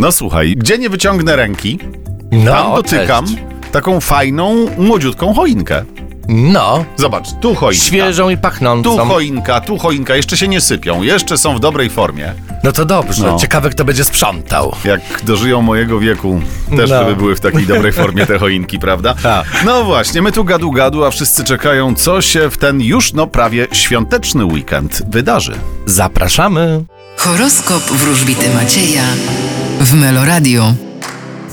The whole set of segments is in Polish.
No słuchaj, gdzie nie wyciągnę ręki, No, tam dotykam cześć. taką fajną, młodziutką choinkę. No, Zobacz, tu choinka. świeżą i Tu pachnącą. choinka, tu choinka, jeszcze się nie sypią, jeszcze są w dobrej formie. No to dobrze, No. ciekawe kto będzie sprzątał. Jak dożyją mojego wieku, też No. żeby były w takiej dobrej formie te choinki, prawda? No właśnie, my tu gadu gadu, a wszyscy czekają, co się w ten już no prawie świąteczny weekend wydarzy. Zapraszamy. Horoskop wróżbity Macieja w Meloradio.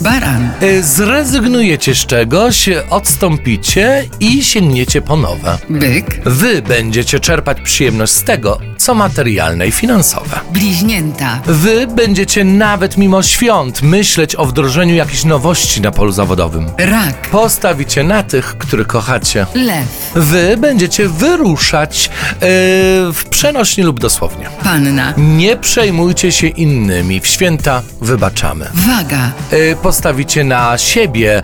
Baran, Y, Zrezygnujecie z czegoś, odstąpicie i sięgniecie po nowe. byk, Wy będziecie czerpać przyjemność z tego, co materialne i finansowe. bliźnięta, Wy będziecie nawet mimo świąt myśleć o wdrożeniu jakichś nowości na polu zawodowym. rak, Postawicie na tych, których kochacie. lew, Wy będziecie wyruszać yy, w przenośni lub dosłownie. panna, Nie przejmujcie się innymi. W święta wybaczamy. waga, Yy, postawicie na siebie,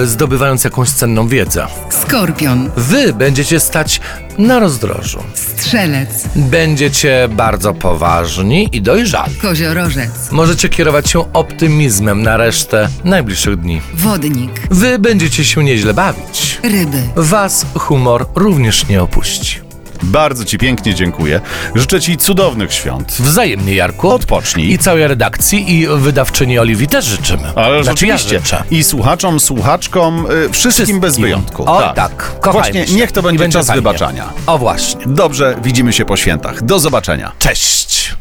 yy, zdobywając jakąś cenną wiedzę. skorpion, Wy będziecie stać na rozdrożu. strzelec, Będziecie bardzo poważni i dojrzali. koziorożec, Możecie kierować się optymizmem na resztę najbliższych dni. wodnik, Wy będziecie się nieźle bawić. ryby. Was humor również nie opuści. Bardzo Ci pięknie dziękuję. Życzę Ci cudownych świąt. Wzajemnie, Jarku. Odpocznij. I całej redakcji i wydawczyni Oliwii też życzymy. Ale Znaczy, oczywiście. Ja. I słuchaczom, słuchaczkom, y, wszystkim, bez wyjątku. O tak, kochajmy Właśnie, się. niech to I będzie czas fajnie. wybaczania. O właśnie. Dobrze, widzimy się po świętach. Do zobaczenia. Cześć.